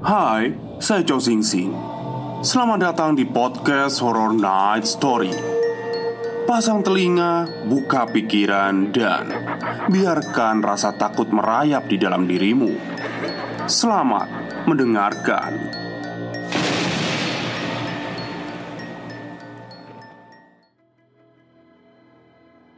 Hai, saya Chow Sing Sing. Selamat datang di podcast Horror Night Story. Pasang telinga, buka pikiran, dan biarkan rasa takut merayap di dalam dirimu. Selamat mendengarkan.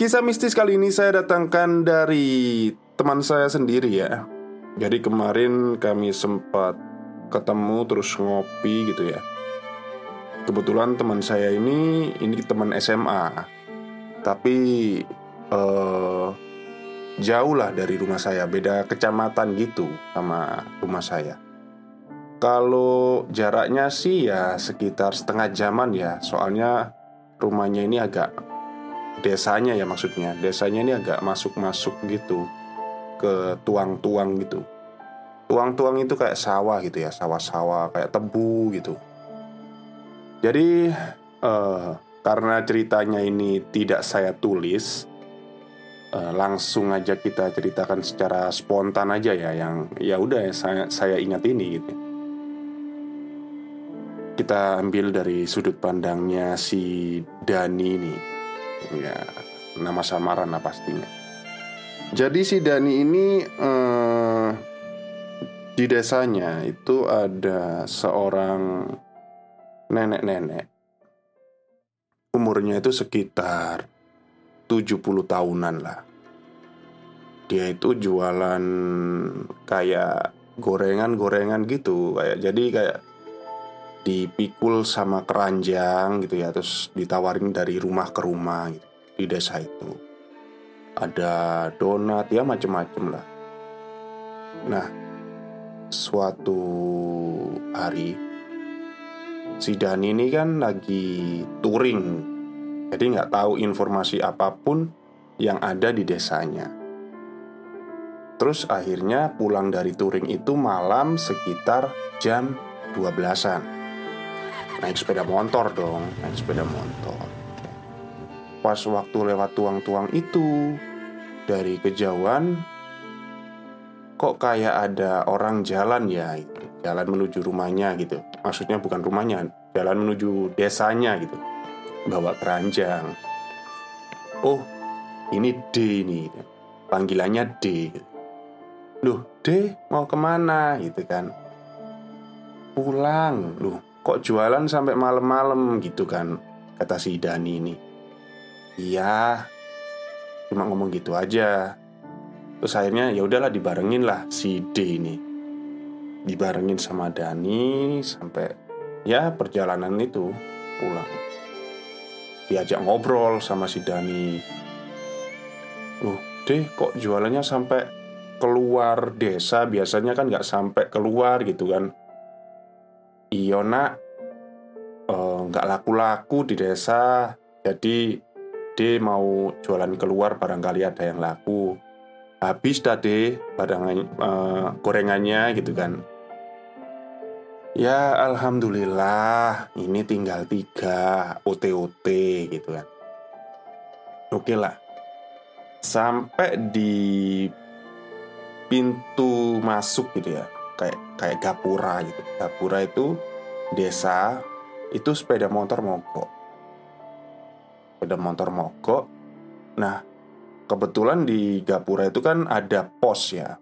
Kisah mistis kali ini saya datangkan dari teman saya sendiri ya. Jadi kemarin kami sempat ketemu terus ngopi gitu ya. Kebetulan teman saya ini, ini teman SMA Tapi eh, jauh lah dari rumah saya. Beda kecamatan gitu sama rumah saya. Kalau jaraknya sih ya sekitar setengah jaman ya. Soalnya rumahnya ini agak desanya ya maksudnya. Desanya ini agak masuk-masuk gitu ke tuang-tuang gitu. Tuang-tuang itu kayak sawah gitu ya sawah-sawah kayak tebu gitu. Jadi uh, karena ceritanya ini tidak saya tulis uh, langsung aja kita ceritakan secara spontan aja ya yang ya udah ya saya saya ingat ini gitu. Kita ambil dari sudut pandangnya si Dani ini Ya, nama samaran lah pastinya. Jadi si Dani ini eh, di desanya itu ada seorang nenek-nenek. Umurnya itu sekitar 70 tahunan lah. Dia itu jualan kayak gorengan-gorengan gitu, kayak jadi kayak dipikul sama keranjang gitu ya terus ditawarin dari rumah ke rumah gitu di desa itu. Ada donat ya macem-macem lah. Nah suatu hari si Dani ini kan lagi touring. Jadi nggak tahu informasi apa pun yang ada di desanya. Terus akhirnya pulang dari touring itu malam sekitar jam 12-an naik sepeda motor dong naik sepeda motor. Pas waktu lewat tuang-tuang itu dari kejauhan kok kayak ada orang jalan ya jalan menuju rumahnya gitu. Maksudnya bukan rumahnya jalan menuju desanya gitu. Bawa keranjang. Oh ini D ini. Panggilannya D loh D mau ke mana gitu kan? Pulang. Loh Kok jualan sampai malam-malam? gitu kan Kata si Dani ini. Iya Cuma ngomong gitu aja. Terus akhirnya ya udahlah dibarengin lah si D ini. Dibarengin sama Dani Sampai ya perjalanan itu pulang. Diajak ngobrol sama si Dani. Loh deh kok jualannya sampai keluar desa? Biasanya kan nggak sampai keluar gitu kan Nak eh, nggak uh, laku-laku di desa jadi D mau jualan keluar barangkali ada yang laku. Habis tadi barang uh, gorengannya gitu kan. Ya alhamdulillah ini tinggal tiga OTOT gitu kan. Oke lah. Sampai di pintu masuk gitu ya kayak kayak gapura gitu. Gapura itu desa itu sepeda motor mogok. Sepeda motor mogok. Nah, kebetulan di Gapura itu kan ada pos ya.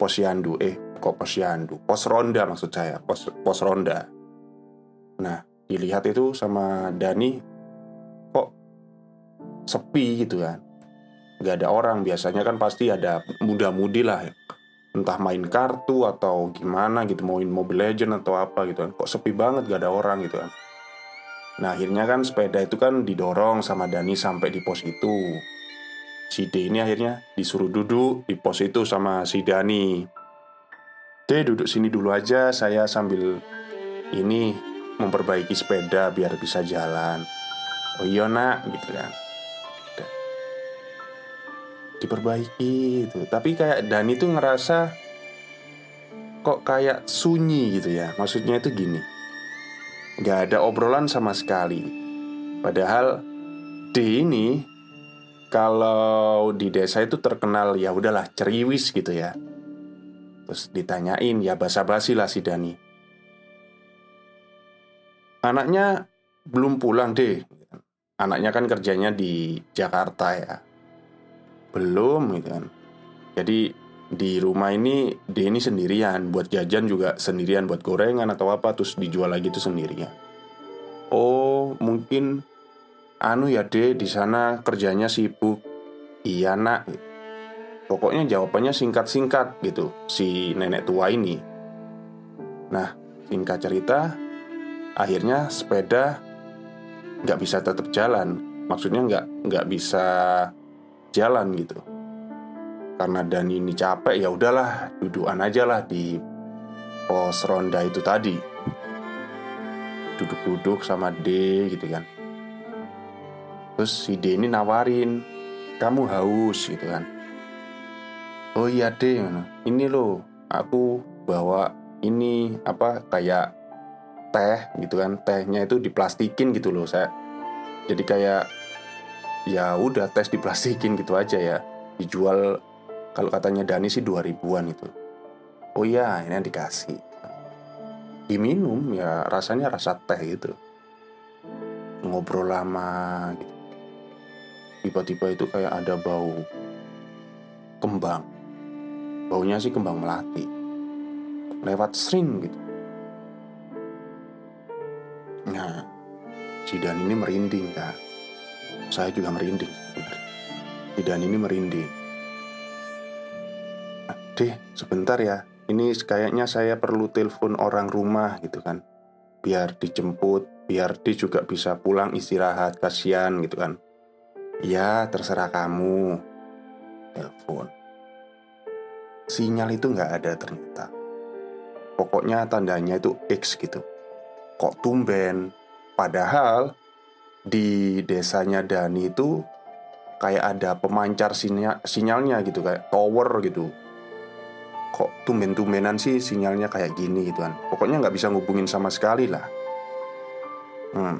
Pos Yandu, eh kok pos Yandu? Pos ronda maksud saya, pos pos ronda. Nah, dilihat itu sama Dani kok sepi gitu kan. Gak ada orang, biasanya kan pasti ada muda-mudi lah entah main kartu atau gimana gitu main Mobile Legend atau apa gitu kan. Kok sepi banget gak ada orang gitu kan. Nah akhirnya kan sepeda itu kan didorong sama Dani sampai di pos itu. Si D ini akhirnya disuruh duduk di pos itu sama si Dani. D duduk sini dulu aja saya sambil ini memperbaiki sepeda biar bisa jalan. Oh iya nak gitu kan. Diperbaiki itu tapi kayak Dani tuh ngerasa kok kayak sunyi gitu ya. Maksudnya itu gini. Nggak ada obrolan sama sekali. Padahal D ini kalau di desa itu terkenal ya udahlah ceriwis gitu ya. Terus ditanyain ya basa-basi lah si Dani. Anaknya belum pulang deh. Anaknya kan kerjanya di Jakarta ya Belum gitu kan. Jadi di rumah ini dia ini sendirian. Buat jajan juga sendirian Buat gorengan atau apa Terus dijual lagi itu sendirian Oh mungkin Anu ya deh di sana kerjanya sibuk. Iya nak. Pokoknya jawabannya singkat-singkat gitu. Si nenek tua ini. Nah singkat cerita akhirnya sepeda nggak bisa tetap jalan. Maksudnya nggak nggak bisa jalan gitu. Karena dan ini capek ya udahlah dudukan aja lah di pos ronda itu tadi. Duduk-duduk sama D gitu kan. Terus si D ini nawarin kamu haus gitu kan. Oh iya D ini loh aku bawa ini apa kayak teh gitu kan. Tehnya itu diplastikin gitu loh saya jadi kayak ya udah tes diplastikin gitu aja ya. Dijual kalau katanya Dani sih 2000-an itu. Oh iya ini yang dikasih. Diminum ya rasanya rasa teh gitu. Ngobrol lama gitu. Tiba-tiba itu kayak ada bau kembang. Baunya sih kembang melati. Lewat sering gitu. Nah, si Dan ini merinding kak Saya juga merinding Si Dan ini merinding. Nah, Deh, sebentar ya. Ini kayaknya saya perlu telepon orang rumah gitu kan. Biar dijemput Biar dia juga bisa pulang istirahat Kasian gitu kan. Ya, terserah kamu. Telepon. Sinyal itu nggak ada ternyata. Pokoknya tandanya itu X gitu. Kok tumben? Padahal di desanya Dani itu kayak ada pemancar sinyal, sinyalnya gitu kayak tower gitu. Kok tumben-tumbenan sih sinyalnya kayak gini gitu kan? Pokoknya nggak bisa ngubungin sama sekali lah. Hmm.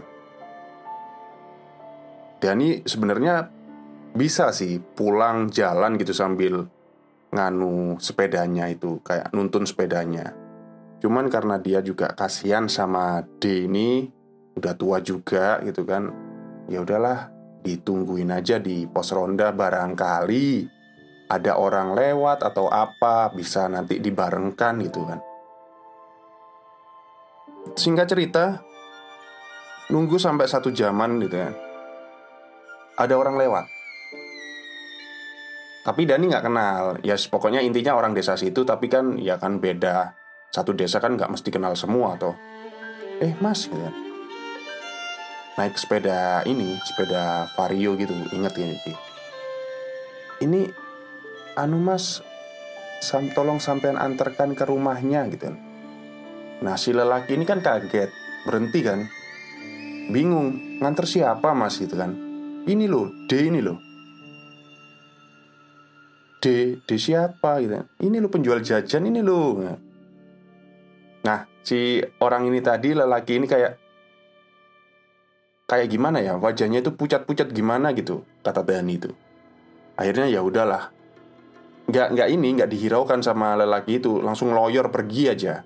Dani sebenarnya bisa sih pulang jalan gitu sambil nganu sepedanya itu kayak nuntun sepedanya. Cuman karena dia juga kasihan sama D udah tua juga gitu kan. Ya udahlah, ditungguin aja di pos ronda barangkali ada orang lewat atau apa bisa nanti dibarengkan gitu kan. Singkat cerita, nunggu sampai satu jaman gitu ya. Ada orang lewat. Tapi Dani nggak kenal. Ya pokoknya intinya orang desa situ tapi kan ya kan beda satu desa kan nggak mesti kenal semua toh eh mas ya naik sepeda ini sepeda vario gitu inget ini ini anu mas sam tolong sampean antarkan ke rumahnya gitu nah si lelaki ini kan kaget berhenti kan? Bingung nganter siapa mas gitu kan? Ini loh D ini loh. D D siapa gitu ini lo penjual jajan ini loh Nah, si orang ini tadi lelaki ini kayak kayak gimana ya wajahnya itu pucat-pucat gimana gitu kata Dani itu. Akhirnya ya udahlah, nggak nggak ini nggak dihiraukan sama lelaki itu langsung lawyer pergi aja.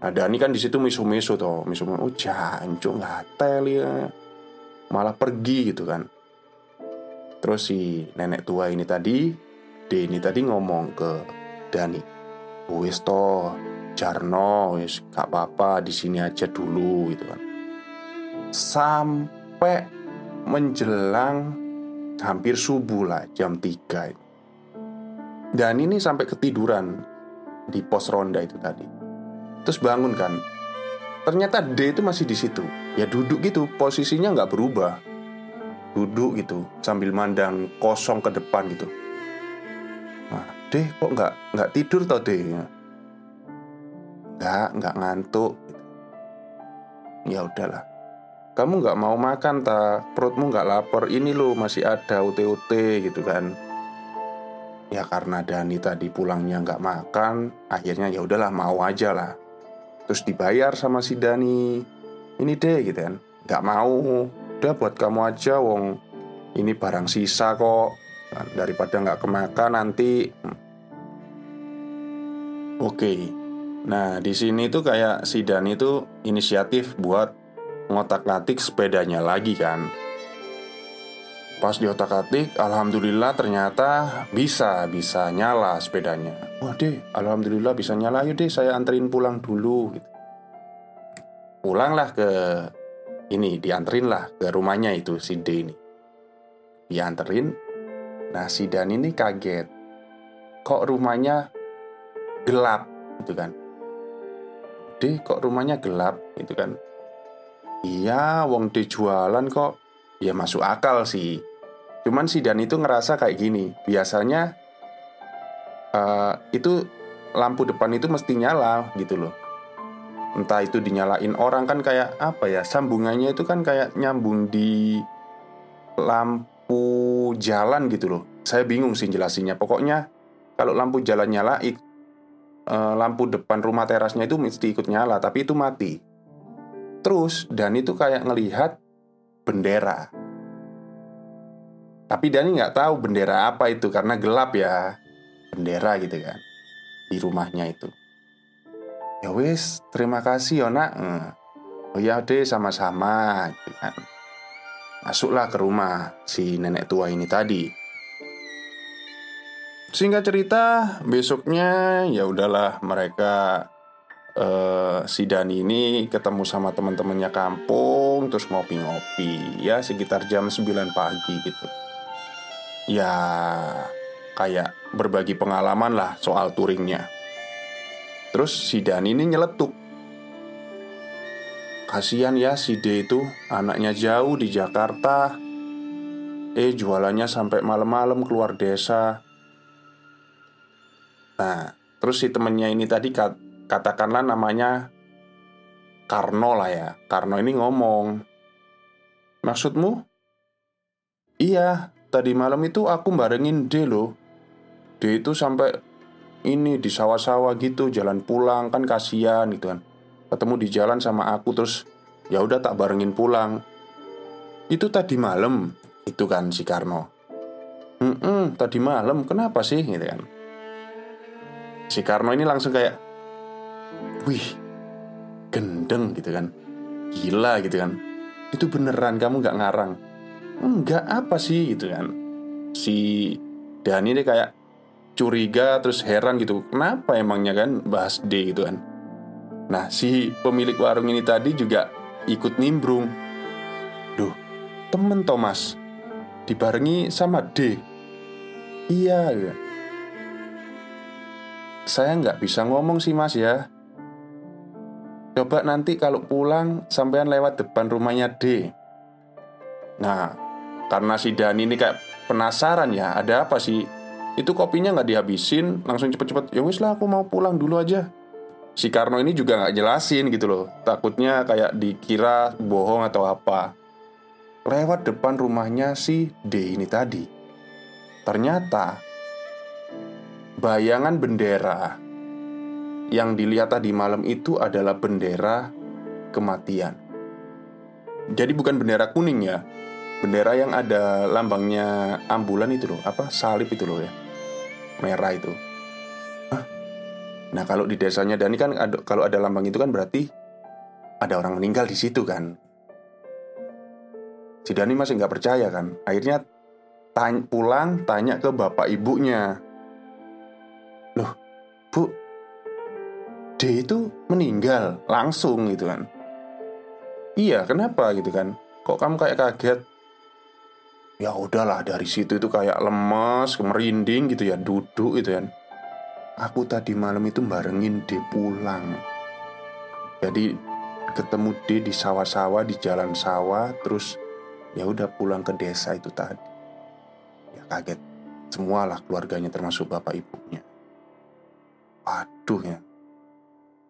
Nah Dani kan di situ misu-misu toh, misu oh jancuk ngatel ya, malah pergi gitu kan. Terus si nenek tua ini tadi, Deni tadi ngomong ke Dani, wis toh Jarno wis gak apa-apa di sini aja dulu gitu kan sampai menjelang hampir subuh lah jam 3 dan ini sampai ketiduran di pos ronda itu tadi. Terus bangun kan ternyata D itu masih di situ. Ya duduk gitu posisinya nggak berubah. Duduk gitu sambil mandang kosong ke depan gitu. Nah D kok nggak nggak tidur tau D? Enggak, enggak ngantuk gitu. ya udahlah kamu nggak mau makan tak perutmu nggak lapar. Ini loh masih ada UT-UT gitu kan. Ya karena Dani tadi pulangnya nggak makan akhirnya ya udahlah mau aja lah. Terus dibayar sama si Dani. Ini deh gitu kan. Nggak mau. Udah buat kamu aja wong. Ini barang sisa kok. Daripada nggak kemakan nanti. Oke. Nah di sini tuh kayak si Dani tuh inisiatif buat ngotak-ngatik sepedanya lagi kan Pas di otak atik, alhamdulillah ternyata bisa bisa nyala sepedanya. Wah deh, alhamdulillah bisa nyala. Ayo deh, saya anterin pulang dulu. Gitu. Pulanglah ke ini, dianterin lah ke rumahnya itu si D ini. Dianterin. Nah si Dan ini kaget. Kok rumahnya gelap, gitu kan? D, kok rumahnya gelap, gitu kan? Iya, wong D jualan kok. Ya masuk akal sih. Cuman si Dan itu ngerasa kayak gini. Biasanya uh, Itu lampu depan itu mesti nyala gitu loh. Entah itu dinyalain orang kan kayak apa ya Sambungannya itu kan kayak nyambung di lampu jalan gitu loh. Saya bingung sih jelasinnya. Pokoknya kalau lampu jalan nyala uh, Lampu depan rumah terasnya itu mesti ikut nyala Tapi itu mati Terus Dan itu kayak ngelihat bendera. Tapi Dani nggak tahu bendera apa itu karena gelap ya Bendera gitu kan Di rumahnya itu. Ya wis, terima kasih ya nak. Oh ya deh sama-sama gitu kan. Masuklah ke rumah si nenek tua ini tadi. Singkat cerita, besoknya ya udahlah mereka uh, si Dani ini ketemu sama teman-temannya kampung terus ngopi-ngopi ya sekitar jam 9 pagi gitu ya kayak berbagi pengalaman lah soal touringnya. Terus si Dani ini nyeletuk. Kasihan ya si D itu anaknya jauh di Jakarta. Eh jualannya sampai malam-malam keluar desa. Nah, terus si temennya ini tadi kat, katakanlah namanya Karno lah ya. Karno ini ngomong, maksudmu? Iya, Tadi malam itu aku barengin D loh. D itu sampai ini di sawah-sawah gitu jalan pulang kan kasihan gitu kan. Ketemu di jalan sama aku terus ya udah tak barengin pulang. Itu tadi malam itu kan si Karno. Hmm tadi malam kenapa sih? gitu kan. Si Karno ini langsung kayak wih gendeng gitu kan. Gila gitu kan. Itu beneran kamu nggak ngarang? Enggak apa sih gitu kan. Si Dani ini kayak curiga terus heran gitu. Kenapa emangnya kan bahas D gitu kan? Nah si pemilik warung ini tadi juga ikut nimbrung. Duh temen Thomas Dibarengi sama D. Iya. Ya Saya nggak bisa ngomong sih mas ya Coba nanti kalau pulang sampean lewat depan rumahnya D Nah karena si Dani ini kayak penasaran ya, ada apa sih? Itu kopinya nggak dihabisin, langsung cepet-cepet. Ya wis lah, aku mau pulang dulu aja. Si Karno ini juga nggak jelasin gitu loh. Takutnya kayak dikira bohong atau apa. Lewat depan rumahnya si D ini tadi. Ternyata bayangan bendera yang dilihat tadi malam itu adalah bendera kematian. Jadi bukan bendera kuning ya, bendera yang ada lambangnya ambulan itu loh, apa salib itu loh ya, merah itu. Nah kalau di desanya Dani kan ada, kalau ada lambang itu kan berarti ada orang meninggal di situ kan. Si Dani masih nggak percaya kan, akhirnya tanya, pulang tanya ke bapak ibunya. Loh, bu, D itu meninggal langsung gitu kan. Iya, kenapa gitu kan? Kok kamu kayak kaget? ya udahlah dari situ itu kayak lemas, merinding gitu ya, duduk gitu kan. Aku tadi malam itu barengin D pulang. Jadi ketemu D di sawah-sawah di jalan sawah, terus ya udah pulang ke desa itu tadi. Ya kaget semualah keluarganya termasuk bapak ibunya. Waduh ya.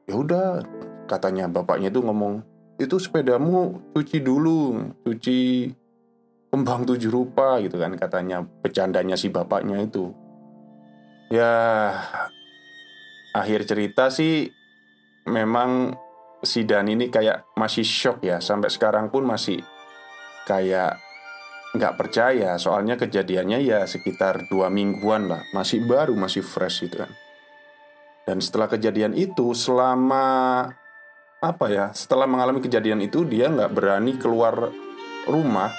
Ya udah katanya bapaknya itu ngomong, itu sepedamu cuci dulu, cuci kembang tujuh rupa gitu kan katanya bercandanya si bapaknya itu. Ya, akhir cerita sih memang si Dan ini kayak masih shock ya. Sampai sekarang pun masih kayak nggak percaya. Soalnya kejadiannya ya sekitar dua mingguan lah. Masih baru masih fresh gitu kan dan setelah kejadian itu selama apa ya setelah mengalami kejadian itu dia nggak berani keluar rumah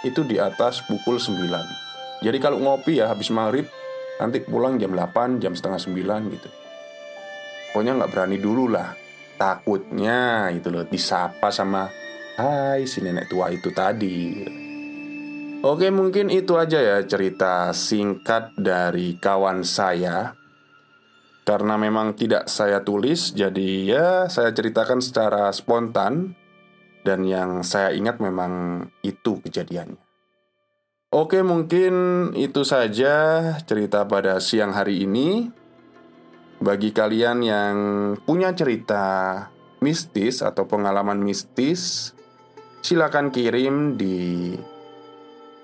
itu di atas pukul 9 jadi kalau ngopi ya habis maghrib nanti pulang jam 8 jam setengah 9 gitu. Pokoknya nggak berani dulu lah. Takutnya itu loh disapa sama Hai si nenek tua itu tadi. Oke mungkin itu aja ya cerita singkat dari kawan saya Karena memang tidak saya tulis Jadi ya saya ceritakan secara spontan. Dan yang saya ingat memang itu kejadiannya. Oke mungkin itu saja cerita pada siang hari ini. Bagi kalian yang punya cerita mistis atau pengalaman mistis Silakan kirim di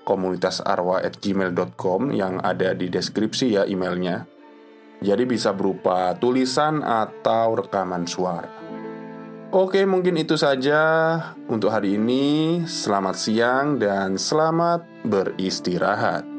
komunitas arwah at gmail.com yang ada di deskripsi ya emailnya Jadi bisa berupa tulisan atau rekaman suara. Oke mungkin itu saja untuk hari ini. Selamat siang dan selamat beristirahat